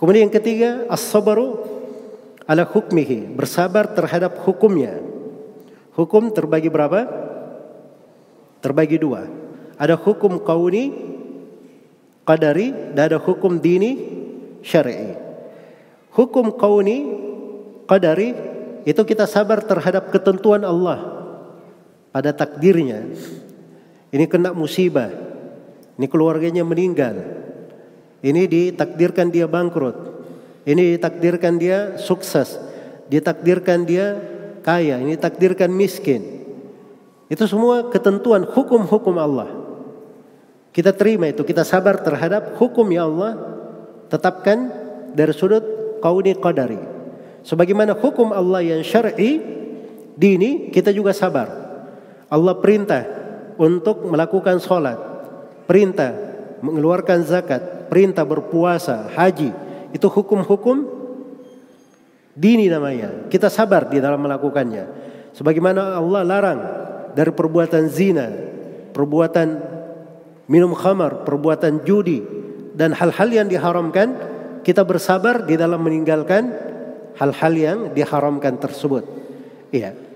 Kemudian yang ketiga, as-sabru ala hukmihi, bersabar terhadap hukumnya. Hukum terbagi berapa? Terbagi dua. Ada hukum kauni, qadari, dan ada hukum dini, syar'i. Hukum kauni, qadari, itu kita sabar terhadap ketentuan Allah pada takdirnya. Ini kena musibah. Ini keluarganya meninggal. Ini ditakdirkan dia bangkrut. Ini ditakdirkan dia sukses. Ditakdirkan dia kaya. Ini ditakdirkan miskin. Itu semua ketentuan hukum-hukum Allah. Kita terima itu, kita sabar terhadap hukum ya Allah tetapkan dari sudut kauni qadari. Sebagaimana hukum Allah yang syar'i dini kita juga sabar. Allah perintah untuk melakukan sholat, perintah mengeluarkan zakat, perintah berpuasa, haji, itu hukum-hukum dini namanya. Kita sabar di dalam melakukannya. Sebagaimana Allah larang dari perbuatan zina, perbuatan minum khamar, perbuatan judi dan hal-hal yang diharamkan, kita bersabar di dalam meninggalkan hal-hal yang diharamkan tersebut. Iya.